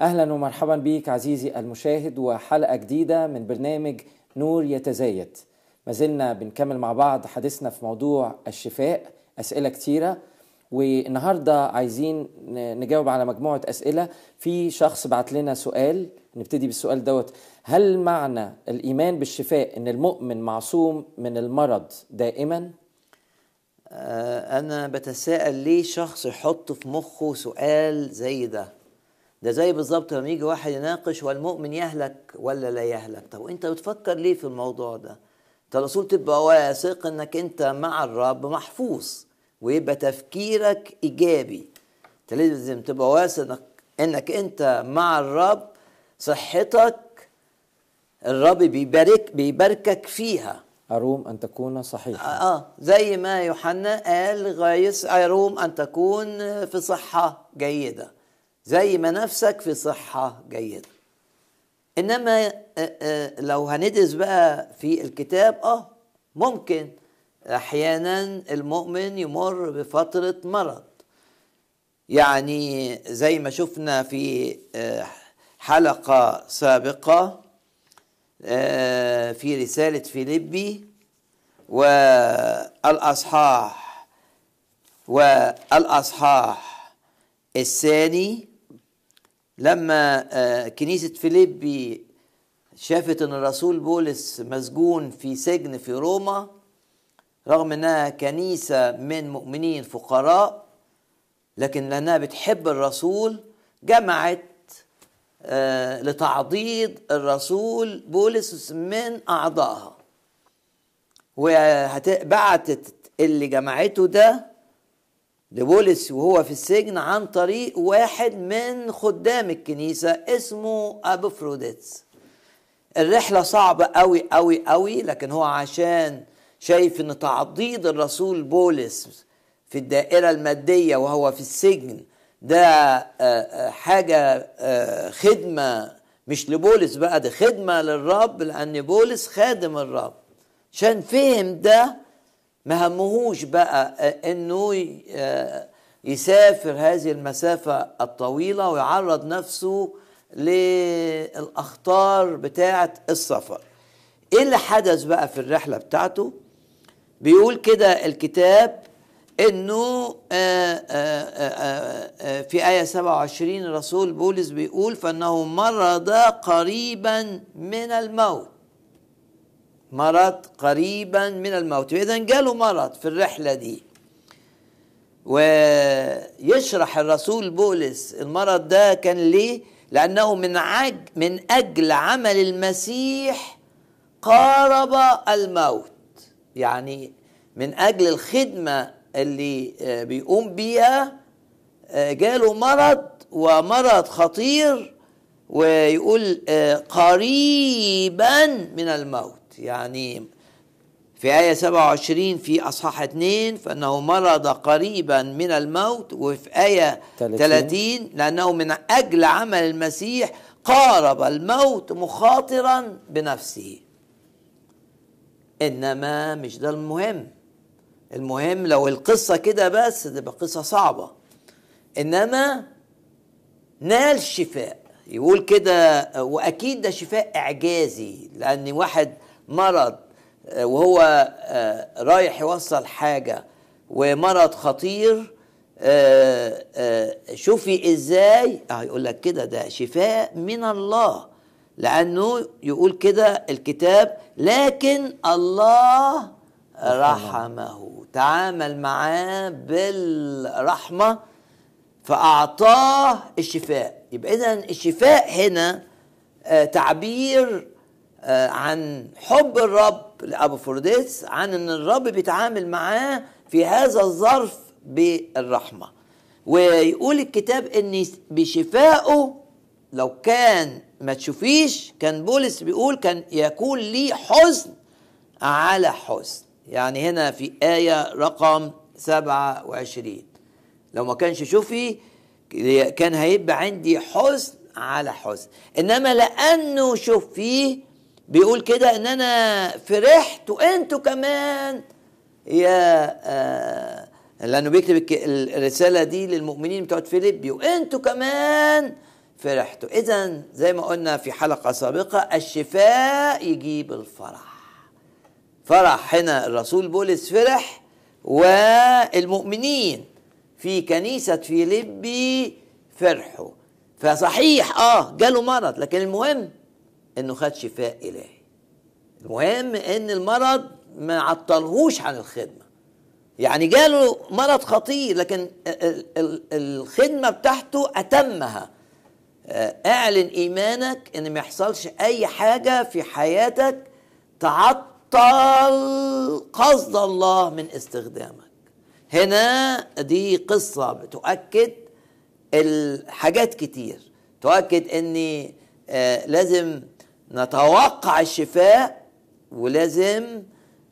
أهلا ومرحبا بيك عزيزي المشاهد وحلقة جديدة من برنامج نور يتزايد. ما زلنا بنكمل مع بعض حديثنا في موضوع الشفاء أسئلة كتيرة. والنهاردة عايزين نجاوب على مجموعة أسئلة. في شخص بعت لنا سؤال نبتدي بالسؤال دوت. هل معنى الإيمان بالشفاء إن المؤمن معصوم من المرض دائما؟ آه، أنا بتساءل ليه شخص يحط في مخه سؤال زي ده؟ ده زي بالظبط لما يجي واحد يناقش والمؤمن يهلك ولا لا يهلك. طب انت بتفكر ليه في الموضوع ده؟ انت الرسول تبقى واثق انك انت مع الرب محفوظ ويبقى تفكيرك إيجابي. انت لازم تبقى واثق انك, انت مع الرب صحتك الرب بيبارك بيباركك فيها. أروم أن تكون صحيحا آه زي ما يوحنا قال غايس أروم أن تكون في صحة جيدة. زي ما نفسك في صحة جيدة. إنما آه، آه، لو هندرس بقى في الكتاب آه ممكن أحيانا المؤمن يمر بفترة مرض. يعني زي ما شفنا في آه، حلقة سابقة آه، في رسالة فيليبي والأصحاح والأصحاح الثاني لما آه، كنيسة فيليبي شافت إن الرسول بولس مسجون في سجن في روما رغم إنها كنيسة من مؤمنين فقراء لكن لأنها بتحب الرسول جمعت آه، لتعضيد الرسول بولس من أعضائها. وبعتت اللي جمعته ده لبولس وهو في السجن عن طريق واحد من خدام الكنيسة اسمه ابوفروديتس الرحلة صعبة قوي قوي قوي لكن هو عشان شايف إن تعضيد الرسول بولس في الدائرة المادية وهو في السجن ده آه، آه، حاجة آه، خدمة مش لبولس بقى ده خدمة للرب لأن بولس خادم الرب. عشان فهم ده ما همهوش بقى آه، إنه آه، يسافر هذه المسافة الطويلة ويعرض نفسه للأخطار بتاعة السفر. إيه اللي حدث بقى في الرحلة بتاعته؟ بيقول كده الكتاب إنه آه، في آية 27 الرسول بولس بيقول فإنه مرض قريبا من الموت. مرض قريبا من الموت. اذا جاله مرض في الرحلة دي. ويشرح الرسول بولس المرض ده كان ليه؟ لأنه من عج من أجل عمل المسيح قارب الموت. يعني من أجل الخدمة اللي آه، بيقوم بيها آه، جاله مرض ومرض خطير ويقول آه، قريبا من الموت. يعني في آية 27 في أصحاح 2 فإنه مرض قريبا من الموت وفي آية 30 30 لأنه من أجل عمل المسيح قارب الموت مخاطرا بنفسه. إنما مش ده المهم. المهم لو القصة كده بس تبقى قصة صعبة. إنما نال شفاء. يقول كده وأكيد ده شفاء إعجازي لأن واحد مرض وهو آه، رايح يوصل حاجة ومرض خطير آه، آه، شوفي إزاي آه يقول لك كده ده شفاء من الله. لأنه يقول كده الكتاب لكن الله فرحمه تعامل معاه بالرحمة فأعطاه الشفاء. يبقى إذا الشفاء هنا تعبير عن حب الرب لأبو فرديس عن أن الرب بيتعامل معاه في هذا الظرف بالرحمة. ويقول الكتاب أن بشفائه لو كان ما تشوفيش كان بولس بيقول كان يكون لي حزن على حزن. يعني هنا في آية رقم 27 لو ما كانش شوفي كان هيبقى عندي حزن على حزن. إنما لأنه شوف فيه بيقول كده إن أنا فرحت وأنتوا كمان. يا آه لأنه بيكتب الرسالة دي للمؤمنين بتوع فيليبي وانتوا كمان فرحتوا. اذا زي ما قلنا في حلقة سابقة الشفاء يجيب الفرح. فرح هنا الرسول بولس فرح والمؤمنين في كنيسة فيليبي فرحوا. فصحيح آه جاله مرض لكن المهم إنه خد شفاء إلهي. المهم إن المرض ما عطلهوش عن الخدمة. يعني جاله مرض خطير لكن الخدمة بتاعته أتمها. اعلن إيمانك إن ما يحصلش أي حاجة في حياتك تعطل قصد الله من استخدامك. هنا دي قصة بتؤكد الحاجات كتير. تؤكد ان آه لازم نتوقع الشفاء ولازم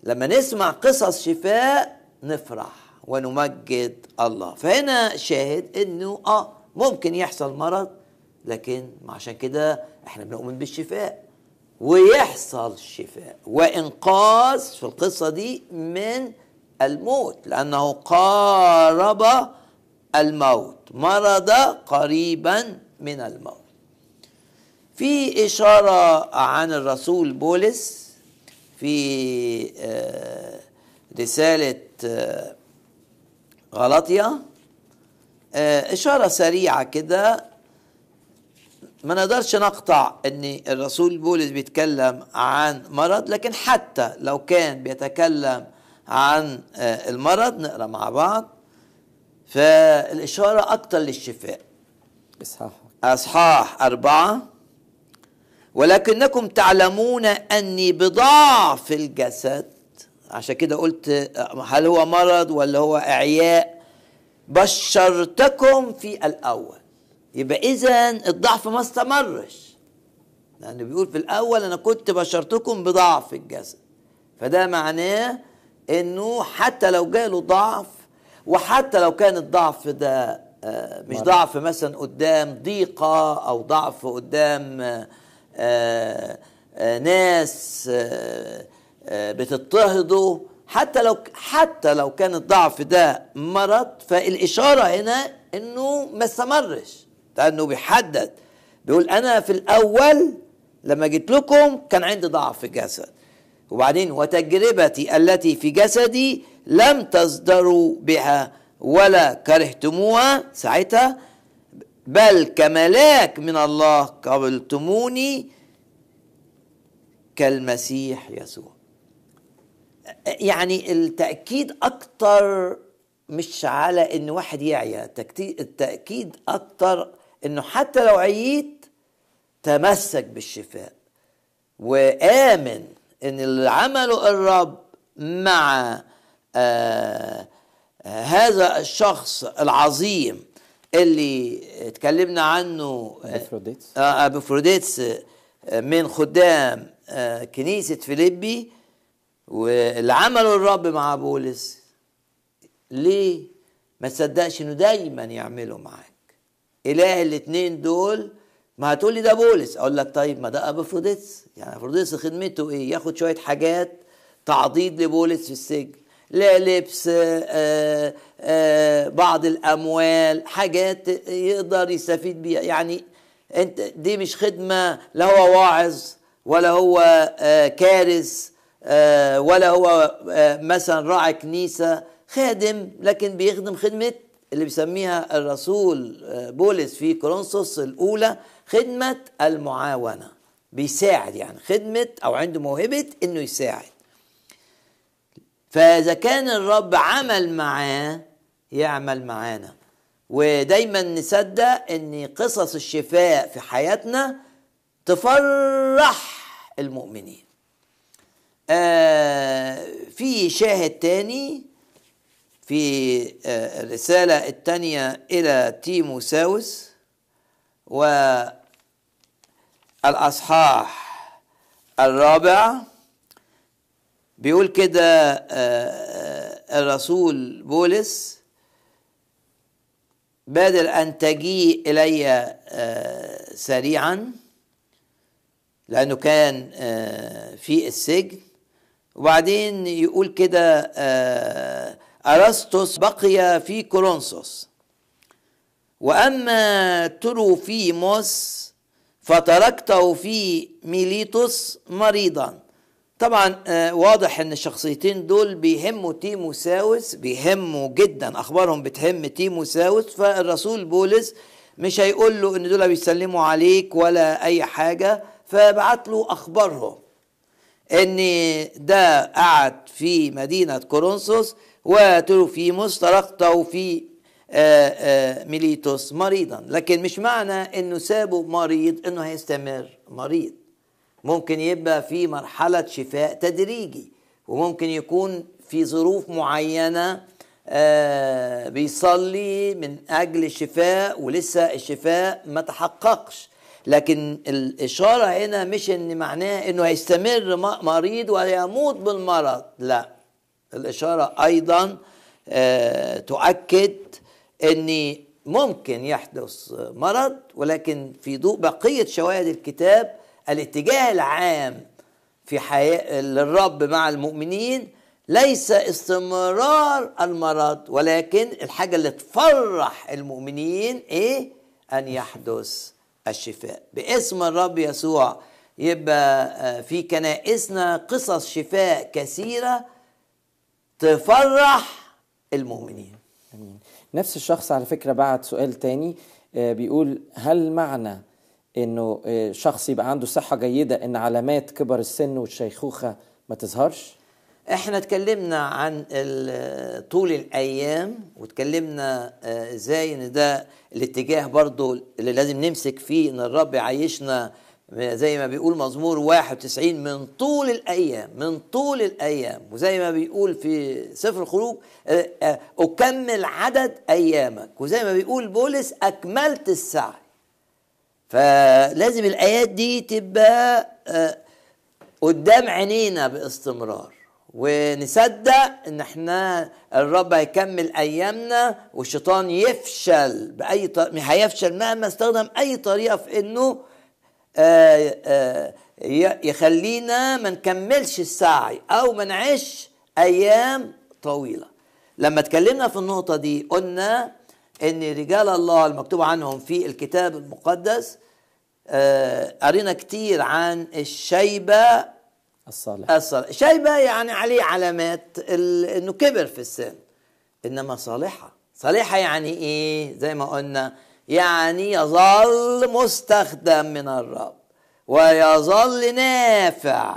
لما نسمع قصص شفاء نفرح ونمجد الله. فهنا شاهد إنه آه ممكن يحصل مرض لكن عشان كده إحنا بنؤمن بالشفاء. ويحصل شفاء وإنقاذ في القصة دي من الموت لأنه قارب الموت مرض قريبا من الموت. في إشارة عن الرسول بولس في رسالة غلطيا إشارة سريعة كده. ما نقدرش نقطع إن الرسول بولس بيتكلم عن مرض لكن حتى لو كان بيتكلم عن المرض نقرأ مع بعض. فالإشارة أكتر للشفاء. إصحاح. أصحاح أربعة. ولكنكم تعلمون أني بضعف الجسد. عشان كده قلت هل هو مرض ولا هو إعياء؟ بشرتكم في الأول. يبقى إذا الضعف ما استمرش. لأنه بيقول في الأول أنا كنت بشرتكم بضعف الجسد. فده معناه إنه حتى لو جاله ضعف وحتى لو كان الضعف ده مش ضعف مثلا قدام ضيقة أو ضعف قدام ناس بتضطهده. حتى لو حتى لو كان الضعف ده مرض فالإشارة هنا إنه ما استمرش. لأنه بيحدد. بيقول أنا في الأول لما جيت لكم كان عندي ضعف في الجسد وبعدين وتجربتي التي في جسدي لم تصدروا بها ولا كرهتموها ساعتها بل كملاك من الله قبلتموني كالمسيح يسوع. يعني التأكيد أكتر مش على إن واحد يعيا التأكيد أكتر إنه حتى لو عييت تمسك بالشفاء وآمن إن اللي عمله الرب مع آه هذا الشخص العظيم اللي اتكلمنا عنه أبفروديتس آه أبفروديتس من خدام آه كنيسة فيليبي واللي عمله الرب مع بولس. ليه؟ ما تصدقش إنه دايما يعمله معاك. إله الاتنين دول ما هتقولي ده بولس؟ أقول لك طيب ما ده أبوفروديتس. يعني أبوفروديتس خدمته إيه؟ ياخد شوية حاجات تعضيد لبولس في السجن. لبس آآ آآ بعض الأموال حاجات يقدر يستفيد بيها. يعني أنت دي مش خدمة لا هو واعظ ولا هو كارث ولا هو مثلا راعي كنيسة خادم لكن بيخدم خدمة اللي بيسميها الرسول بولس في كورنثوس الأولى خدمة المعاونة. بيساعد يعني خدمة أو عنده موهبة إنه يساعد. فإذا كان الرب عمل معاه يعمل معانا. ودايما نصدق إن قصص الشفاء في حياتنا تفرح المؤمنين. آه في شاهد تاني في آه الرسالة الثانية إلى تيموساوس والأصحاح الرابع. بيقول كده آه الرسول بولس بادر أن تجيء إلي آه سريعا لأنه كان آه في السجن. وبعدين يقول كده أرسطس بقي في كورنثوس وأما تروفيموس فتركته في ميليتوس مريضا. طبعا واضح إن الشخصيتين دول بيهموا تيموساوس بيهموا جدا أخبارهم بتهم تيموساوس فالرسول بولس مش هيقول له إن دول بيسلموا عليك ولا أي حاجة فبعت له أخبارهم إن ده قعد في مدينة كورنثوس وتروفيموس تركته في آآ آآ ميليتوس مريضا. لكن مش معنى إنه سابه مريض إنه هيستمر مريض. ممكن يبقى في مرحلة شفاء تدريجي وممكن يكون في ظروف معينة بيصلي من أجل الشفاء ولسه الشفاء ما تحققش. لكن الإشارة هنا مش إن معناه إنه هيستمر مريض ويموت بالمرض لا. الإشارة أيضا تؤكد إن ممكن يحدث مرض ولكن في ضوء بقية شواهد الكتاب الاتجاه العام في حياة للرب مع المؤمنين ليس استمرار المرض ولكن الحاجة اللي تفرح المؤمنين إيه؟ أن يحدث الشفاء. باسم الرب يسوع يبقى في كنائسنا قصص شفاء كثيرة تفرح المؤمنين. أمين. نفس الشخص على فكرة بعت سؤال تاني بيقول هل معنى إنه شخص يبقى عنده صحة جيدة إن علامات كبر السن والشيخوخة ما تظهرش؟ إحنا اتكلمنا عن طول الأيام واتكلمنا إزاي إن ده الاتجاه برضو اللي لازم نمسك فيه إن الرب يعيشنا زي ما بيقول مزمور 91 من طول الأيام من طول الأيام. وزي ما بيقول في سفر الخروج أكمل عدد أيامك. وزي ما بيقول بولس أكملت السعي. فلازم الآيات دي تبقى قدام عينينا باستمرار. ونصدق إن إحنا الرب هيكمل أيامنا والشيطان يفشل بأي طريقه هيفشل مهما استخدم أي طريقة في إنه آآ آآ يخلينا ما نكملش السعي أو ما نعيش أيام طويلة. لما اتكلمنا في النقطة دي قلنا إن رجال الله المكتوب عنهم في الكتاب المقدس قرينا كتير عن الشيبة الصالح. الصالح. الشيبه يعني عليه علامات إنه كبر في السن إنما صالحة. صالحة يعني إيه؟ زي ما قلنا يعني يظل مستخدم من الرب ويظل نافع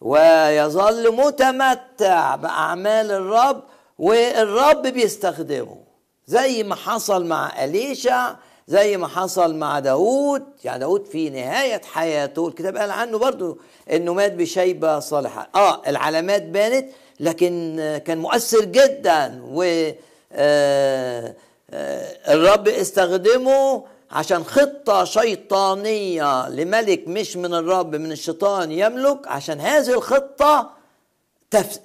ويظل متمتع بأعمال الرب والرب بيستخدمه. زي ما حصل مع اليشع زي ما حصل مع داود يعني داود في نهاية حياته الكتاب قال عنه برضو إنه مات بشيبة صالحة. آه العلامات بانت لكن كان مؤثر جدا و آه الرب استخدمه عشان خطة شيطانية لملك مش من الرب من الشيطان يملك. عشان هذه الخطة تف...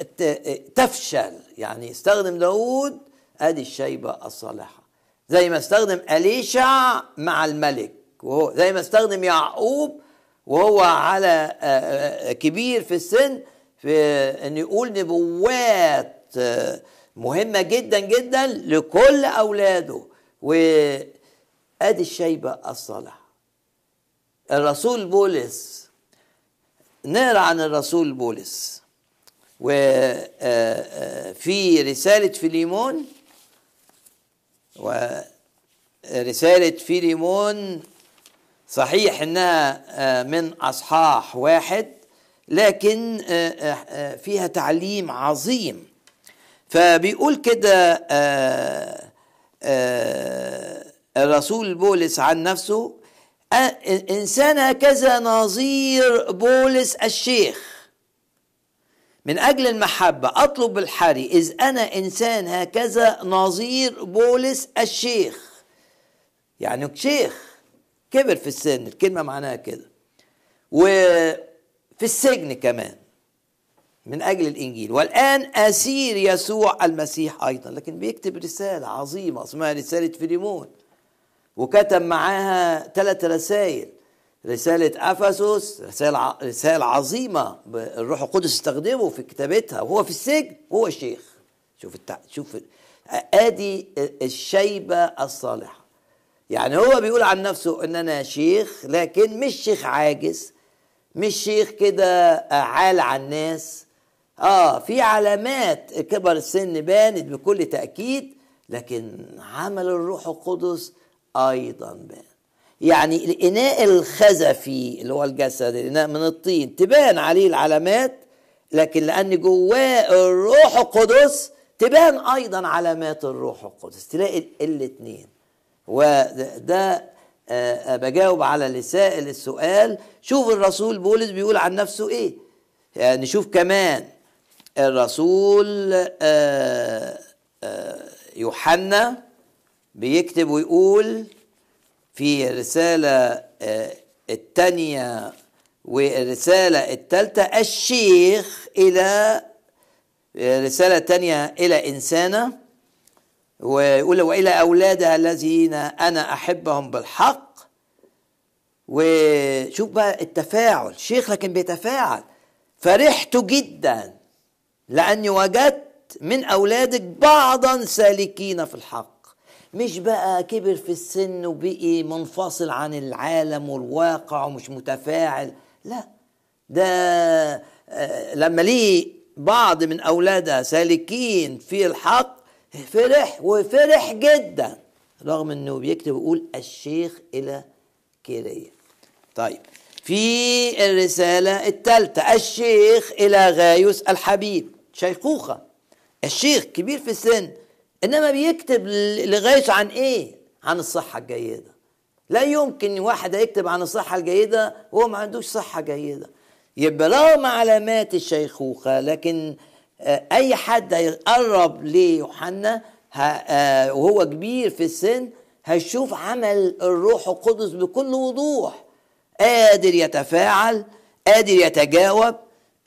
تفشل. يعني استخدم داود أدي الشيبة الصالحة. زي ما استخدم أليشع مع الملك وهو زي ما استخدم يعقوب وهو على كبير في السن في إن يقول نبوات مهمة جدا جدا لكل أولاده. وأدي الشيبة الصالحة. الرسول بولس نقرأ عن الرسول بولس. وفي رسالة فيليمون ورسالة فيليمون صحيح إنها من أصحاح واحد لكن فيها تعليم عظيم. فبيقول كده آه آه الرسول بولس عن نفسه آه إنسان هكذا نظير بولس الشيخ. من أجل المحبة أطلب الحري. إذ أنا إنسان هكذا نظير بولس الشيخ. يعني شيخ كبر في السن الكلمة معناها كده. وفي السجن كمان من أجل الإنجيل. والآن أسير يسوع المسيح أيضا. لكن بيكتب رسالة عظيمة اسمها رسالة فيليمون. وكتب معاها ثلاث رسائل. رسالة أفسس رسالة رسالة عظيمة الروح القدس استخدمه في كتابتها وهو في السجن هو شيخ شوف التع... شوف أدي الشيبة الصالحة. يعني هو بيقول عن نفسه ان أنا شيخ لكن مش شيخ عاجز مش شيخ كده عال على الناس. آه في علامات كبر السن بانت بكل تأكيد لكن عمل الروح القدس أيضا بان يعني الإناء الخزفي اللي هو الجسد الإناء من الطين تبان عليه العلامات لكن لأن جواه الروح القدس تبان أيضا علامات الروح القدس. تلاقي الاثنين وده بجاوب على لسائل السؤال شوف الرسول بولس بيقول عن نفسه إيه؟ يعني نشوف كمان الرسول يوحنا بيكتب ويقول في الرسالة الثانية والرسالة الثالثة الشيخ إلى رسالة تانية إلى إنسانة ويقول وإلى أولادها الذين أنا أحبهم بالحق. وشوف بقى التفاعل شيخ لكن بيتفاعل. فرحت جدا لأني وجدت من أولادك بعضا سالكين في الحق. مش بقى كبر في السن وبقي منفصل عن العالم والواقع ومش متفاعل. لا ده لما ليه بعض من أولادها سالكين في الحق فرح وفرح جدا رغم إنه بيكتب يقول الشيخ إلى كيريا. طيب في الرسالة الثالثة الشيخ إلى غايوس الحبيب شيخوخة. الشيخ كبير في السن إنما بيكتب لغايوس عن إيه؟ عن الصحة الجيدة. لا يمكن واحد يكتب عن الصحة الجيدة وهو ما عندوش صحة جيدة. يبقى رغم علامات الشيخوخة لكن أي حد هيقرب ليوحنا وهو كبير في السن هيشوف عمل الروح القدس بكل وضوح. قادر يتفاعل قادر يتجاوب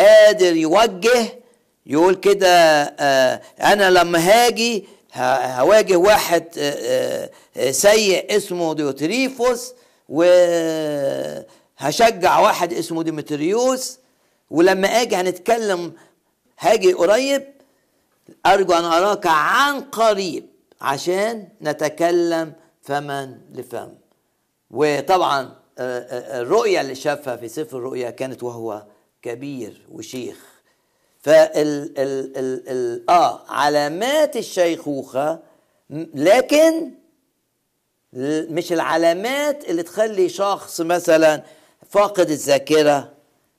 قادر يوجه يقول كده أنا لما هاجي هواجه واحد سيء اسمه ديوتريفوس وهشجع واحد اسمه ديمتريوس ولما آجي هنتكلم هاجي قريب أرجو أن أراك عن قريب عشان نتكلم فما لفم. وطبعا الرؤية اللي شافها في سفر الرؤيا كانت وهو كبير وشيخ. فال ال ال ال آه علامات الشيخوخة لكن مش العلامات اللي تخلي شخص مثلا فاقد الذاكرة.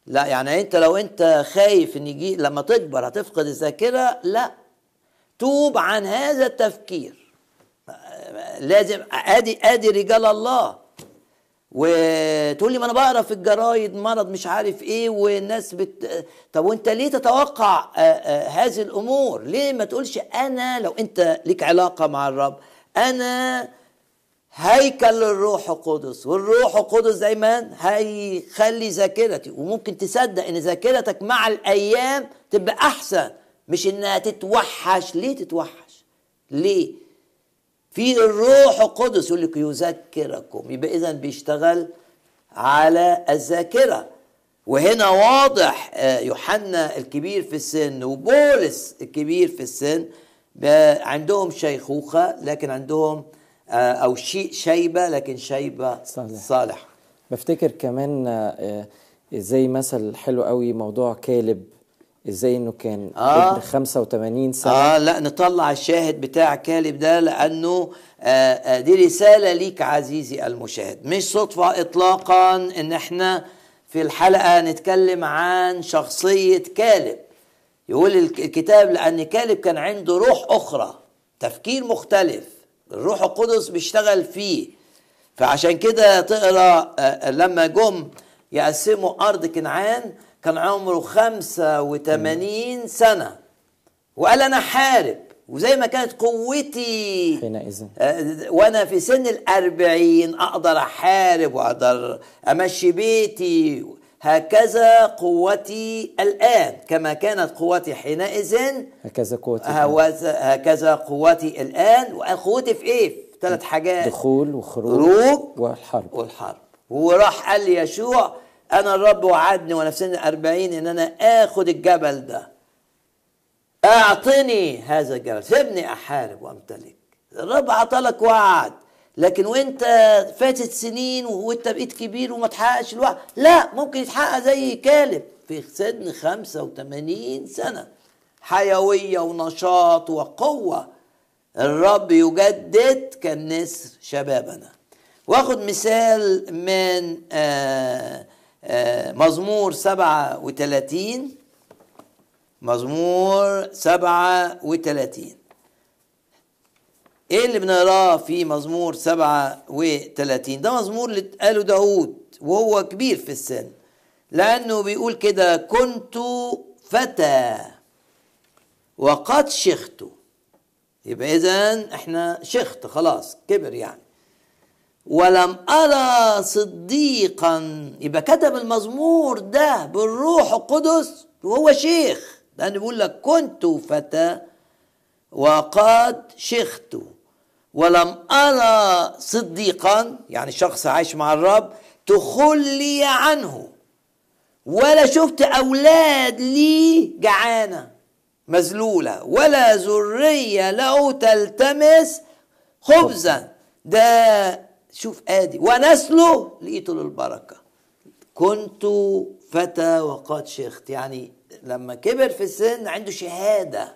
لا يعني أنت لو أنت خايف إن يجي لما تكبر هتفقد الذاكرة. لا توب عن هذا التفكير. لازم أدي أدي رجال الله. وتقول لي ما أنا بقرأ في الجرايد مرض مش عارف إيه والناس بت طب وأنت ليه تتوقع هذه الأمور؟ ليه ما تقولش أنا لو أنت ليك علاقة مع الرب أنا هيكل للروح القدس والروح القدس دايما هيخلي ذاكرتي وممكن تصدق إن ذاكرتك مع الأيام تبقى أحسن مش إنها تتوحش. ليه تتوحش؟ ليه؟ في الروح القدس يقول لك يذكركم. يبقى اذا بيشتغل على الذاكرة. وهنا واضح يوحنا الكبير في السن وبولس الكبير في السن عندهم شيخوخة لكن عندهم أو شيء شيبة لكن شيبة صالح. صالح. بفتكر كمان زي مثل حلو قوي موضوع كالب. إزاي إنه كان آه. ابن 85 سنة؟ آه لا نطلع الشاهد بتاع كالب ده لأنه آه آه دي رسالة ليك عزيزي المشاهد. مش صدفة اطلاقا إن إحنا في الحلقة نتكلم عن شخصية كالب. يقول الك- الكتاب لأن كالب كان عنده روح أخرى تفكير مختلف الروح القدس بيشتغل فيه. فعشان كده تقرأ آه، لما جم يقسموا أرض كنعان كان عمره 85 سنة. وقال أنا حارب. وزي ما كانت قوتي حينئذ. آه، وأنا في سن الأربعين أقدر أحارب وأقدر أمشي بيتي. هكذا قوتي الآن كما كانت قوتي حينئذ. هكذا قوتي هكذا قوتي الآن. وقوتي في إيه؟ في ثلاث حاجات. دخول وخروج خروج والحرب. والحرب. وراح قال لي يشوع أنا الرب وعدني وأنا في سن الأربعين إن أنا اخد الجبل ده. أعطني هذا الجبل. سيبني أحارب وأمتلك. الرب عطلك وعد. لكن وأنت فاتت سنين وأنت بقيت كبير وما تحققش الوعد. لا ممكن يتحقق زي كالب في سن 85 سنة. حيوية ونشاط وقوة. الرب يجدد كالنسر شبابنا. واخد مثال من آه، آه، مزمور 37 مزمور 37 إيه اللي بنقراه في مزمور 37 ده مزمور اللي قاله داود وهو كبير في السن. لأنه بيقول كده كنت فتى وقد شخت. يبقى اذا إحنا شخت خلاص كبر يعني. ولم أرى صديقا. يبقى كتب المزمور ده بالروح القدس وهو شيخ. لأنه بيقول لك كنت فتى وقد شخت. ولم أرى صديقا يعني شخص عايش مع الرب تخلي عنه. ولا شفت أولاد لي جعانة مذلولة. ولا ذرية له تلتمس خبزا. ده شوف آدي. ونسله لقيته للبركه كنت فتى وقد شيخت. يعني لما كبر في السن عنده شهادة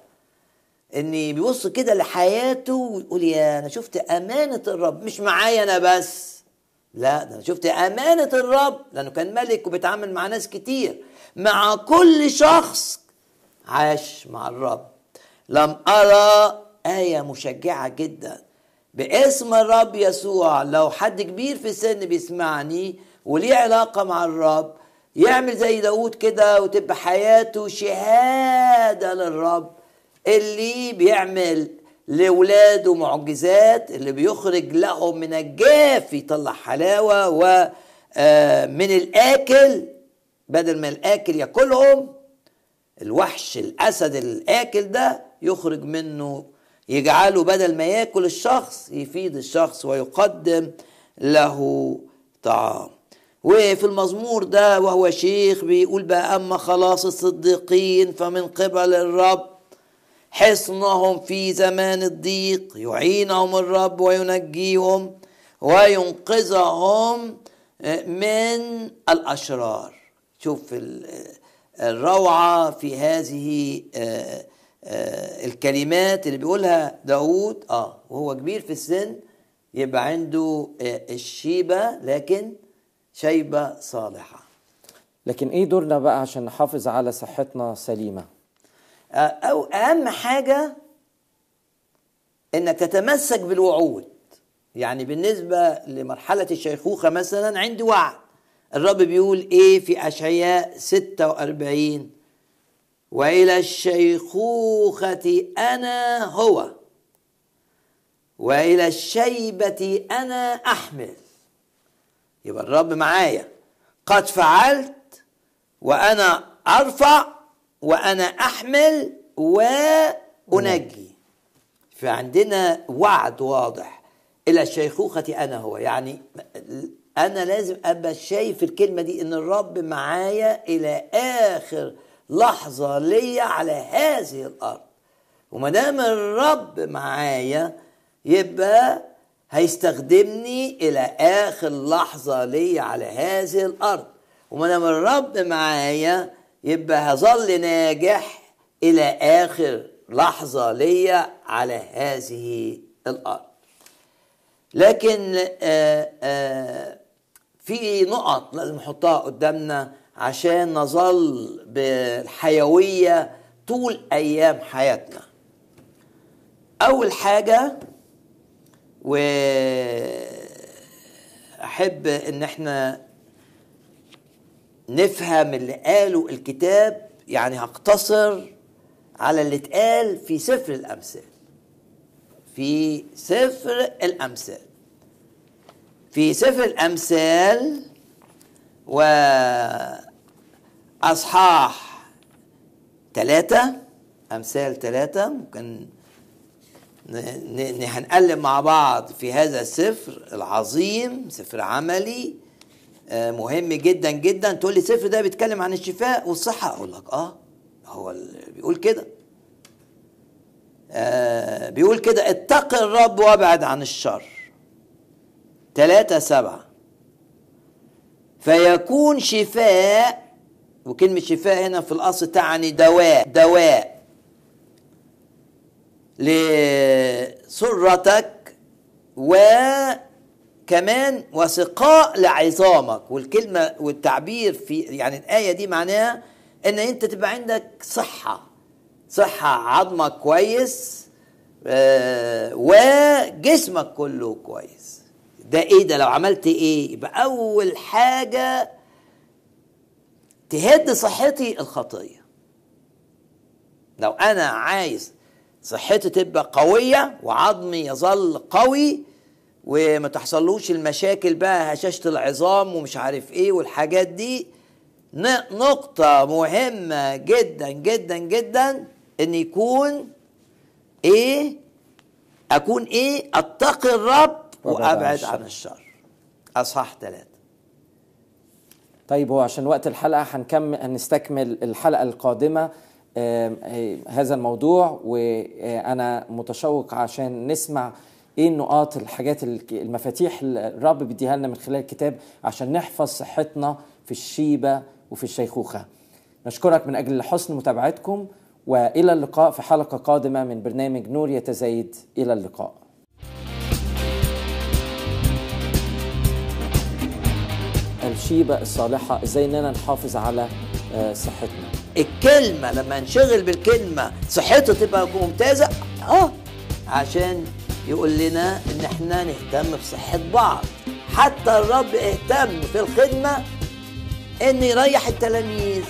ان بيبص كده لحياته ويقول يا أنا شفت أمانة الرب. مش معايا أنا بس. لا ده أنا شفت أمانة الرب. لأنه كان ملك وبيتعامل مع ناس كتير. مع كل شخص عاش مع الرب. لم أرى آية مشجعة جدا. باسم الرب يسوع. لو حد كبير في السن بيسمعني وليه علاقة مع الرب يعمل زي داود كده وتبقى حياته شهادة للرب اللي بيعمل لولاده معجزات اللي بيخرج لهم من الجاف يطلع حلاوة ومن الآكل. بدل ما الآكل ياكلهم الوحش الأسد الآكل ده يخرج منه يجعله بدل ما ياكل الشخص يفيد الشخص ويقدم له طعام. وفي المزمور ده وهو شيخ بيقول بقى أما خلاص الصديقين فمن قبل الرب حصنهم في زمان الضيق يعينهم الرب وينجيهم وينقذهم من الأشرار. شوف الروعة في هذه الكلمات اللي بيقولها داود آه وهو كبير في السن يبقى عنده الشيبة لكن شيبة صالحة. لكن إيه دورنا بقى عشان نحافظ على صحتنا سليمة؟ أو أهم حاجة إنك تتمسك بالوعود. يعني بالنسبة لمرحلة الشيخوخة مثلا عندي وعد. الرب بيقول إيه في أشعياء 46 وإلى الشيخوخة أنا هو وإلى الشيبة أنا أحمل يبقى الرب معايا. قد فعلت وأنا أرفع وأنا أحمل وأنجي. فعندنا وعد واضح. إلى الشيخوخة أنا هو. يعني أنا لازم أبقى شايف الكلمة دي إن الرب معايا إلى آخر لحظة ليا على هذه الأرض. وما دام الرب معايا يبقى هيستخدمني إلى آخر لحظة ليا على هذه الأرض. وما دام الرب معايا يبقى هظل ناجح إلى آخر لحظة ليا على هذه الأرض. لكن آآ آآ في نقط لازم نحطها قدامنا. عشان نظل بالحيوية طول أيام حياتنا. أول حاجة وأحب إن إحنا نفهم اللي قاله الكتاب يعني هقتصر على اللي اتقال في سفر الأمثال. في سفر الأمثال. في سفر الأمثال وأصحاح ثلاثة أمثال ثلاثة ممكن هنقلب مع بعض في هذا السفر العظيم سفر عملي آه، مهم جدا جدا. تقول لي السفر ده بيتكلم عن الشفاء والصحة؟ أقول لك آه هو بيقول كده. آه، بيقول كده اتق الرب وابعد عن الشر. ثلاثة سبعة. فيكون شفاء وكلمة شفاء هنا في الأصل تعني دواء دواء. لسرتك وكمان وسقاء لعظامك. والكلمة والتعبير في يعني الآية دي معناها إن أنت تبقى عندك صحة صحة عظمك كويس آه، وجسمك كله كويس. ده إيه ده؟ لو عملت إيه؟ يبقى أول حاجة تهد صحتي الخطية. لو أنا عايز صحتي تبقى قوية وعظمي يظل قوي وما تحصلوش المشاكل بقى هشاشة العظام ومش عارف إيه والحاجات دي نقطة مهمة جدا جدا جدا إن يكون إيه؟ أكون إيه؟ أتقي الرب وأبعد. عن الشر. أصحاح ثلاثة طيب هو عشان وقت الحلقة هنكمل هنستكمل آم، آه، هذا الموضوع وأنا متشوق عشان نسمع إيه النقاط الحاجات المفاتيح الرب بيديها لنا من خلال الكتاب عشان نحفظ صحتنا في الشيبة وفي الشيخوخة. نشكرك من أجل حسن متابعتكم وإلى اللقاء في حلقة قادمة من برنامج نور يتزايد. إلى اللقاء. الشيبة الصالحة إزاي إننا نحافظ على آه، صحتنا. الكلمة لما نشغل بالكلمة صحته تبقى ممتازة آه عشان يقول لنا إن إحنا نهتم بصحة بعض. حتى الرب اهتم في الخدمة إن يريح التلاميذ.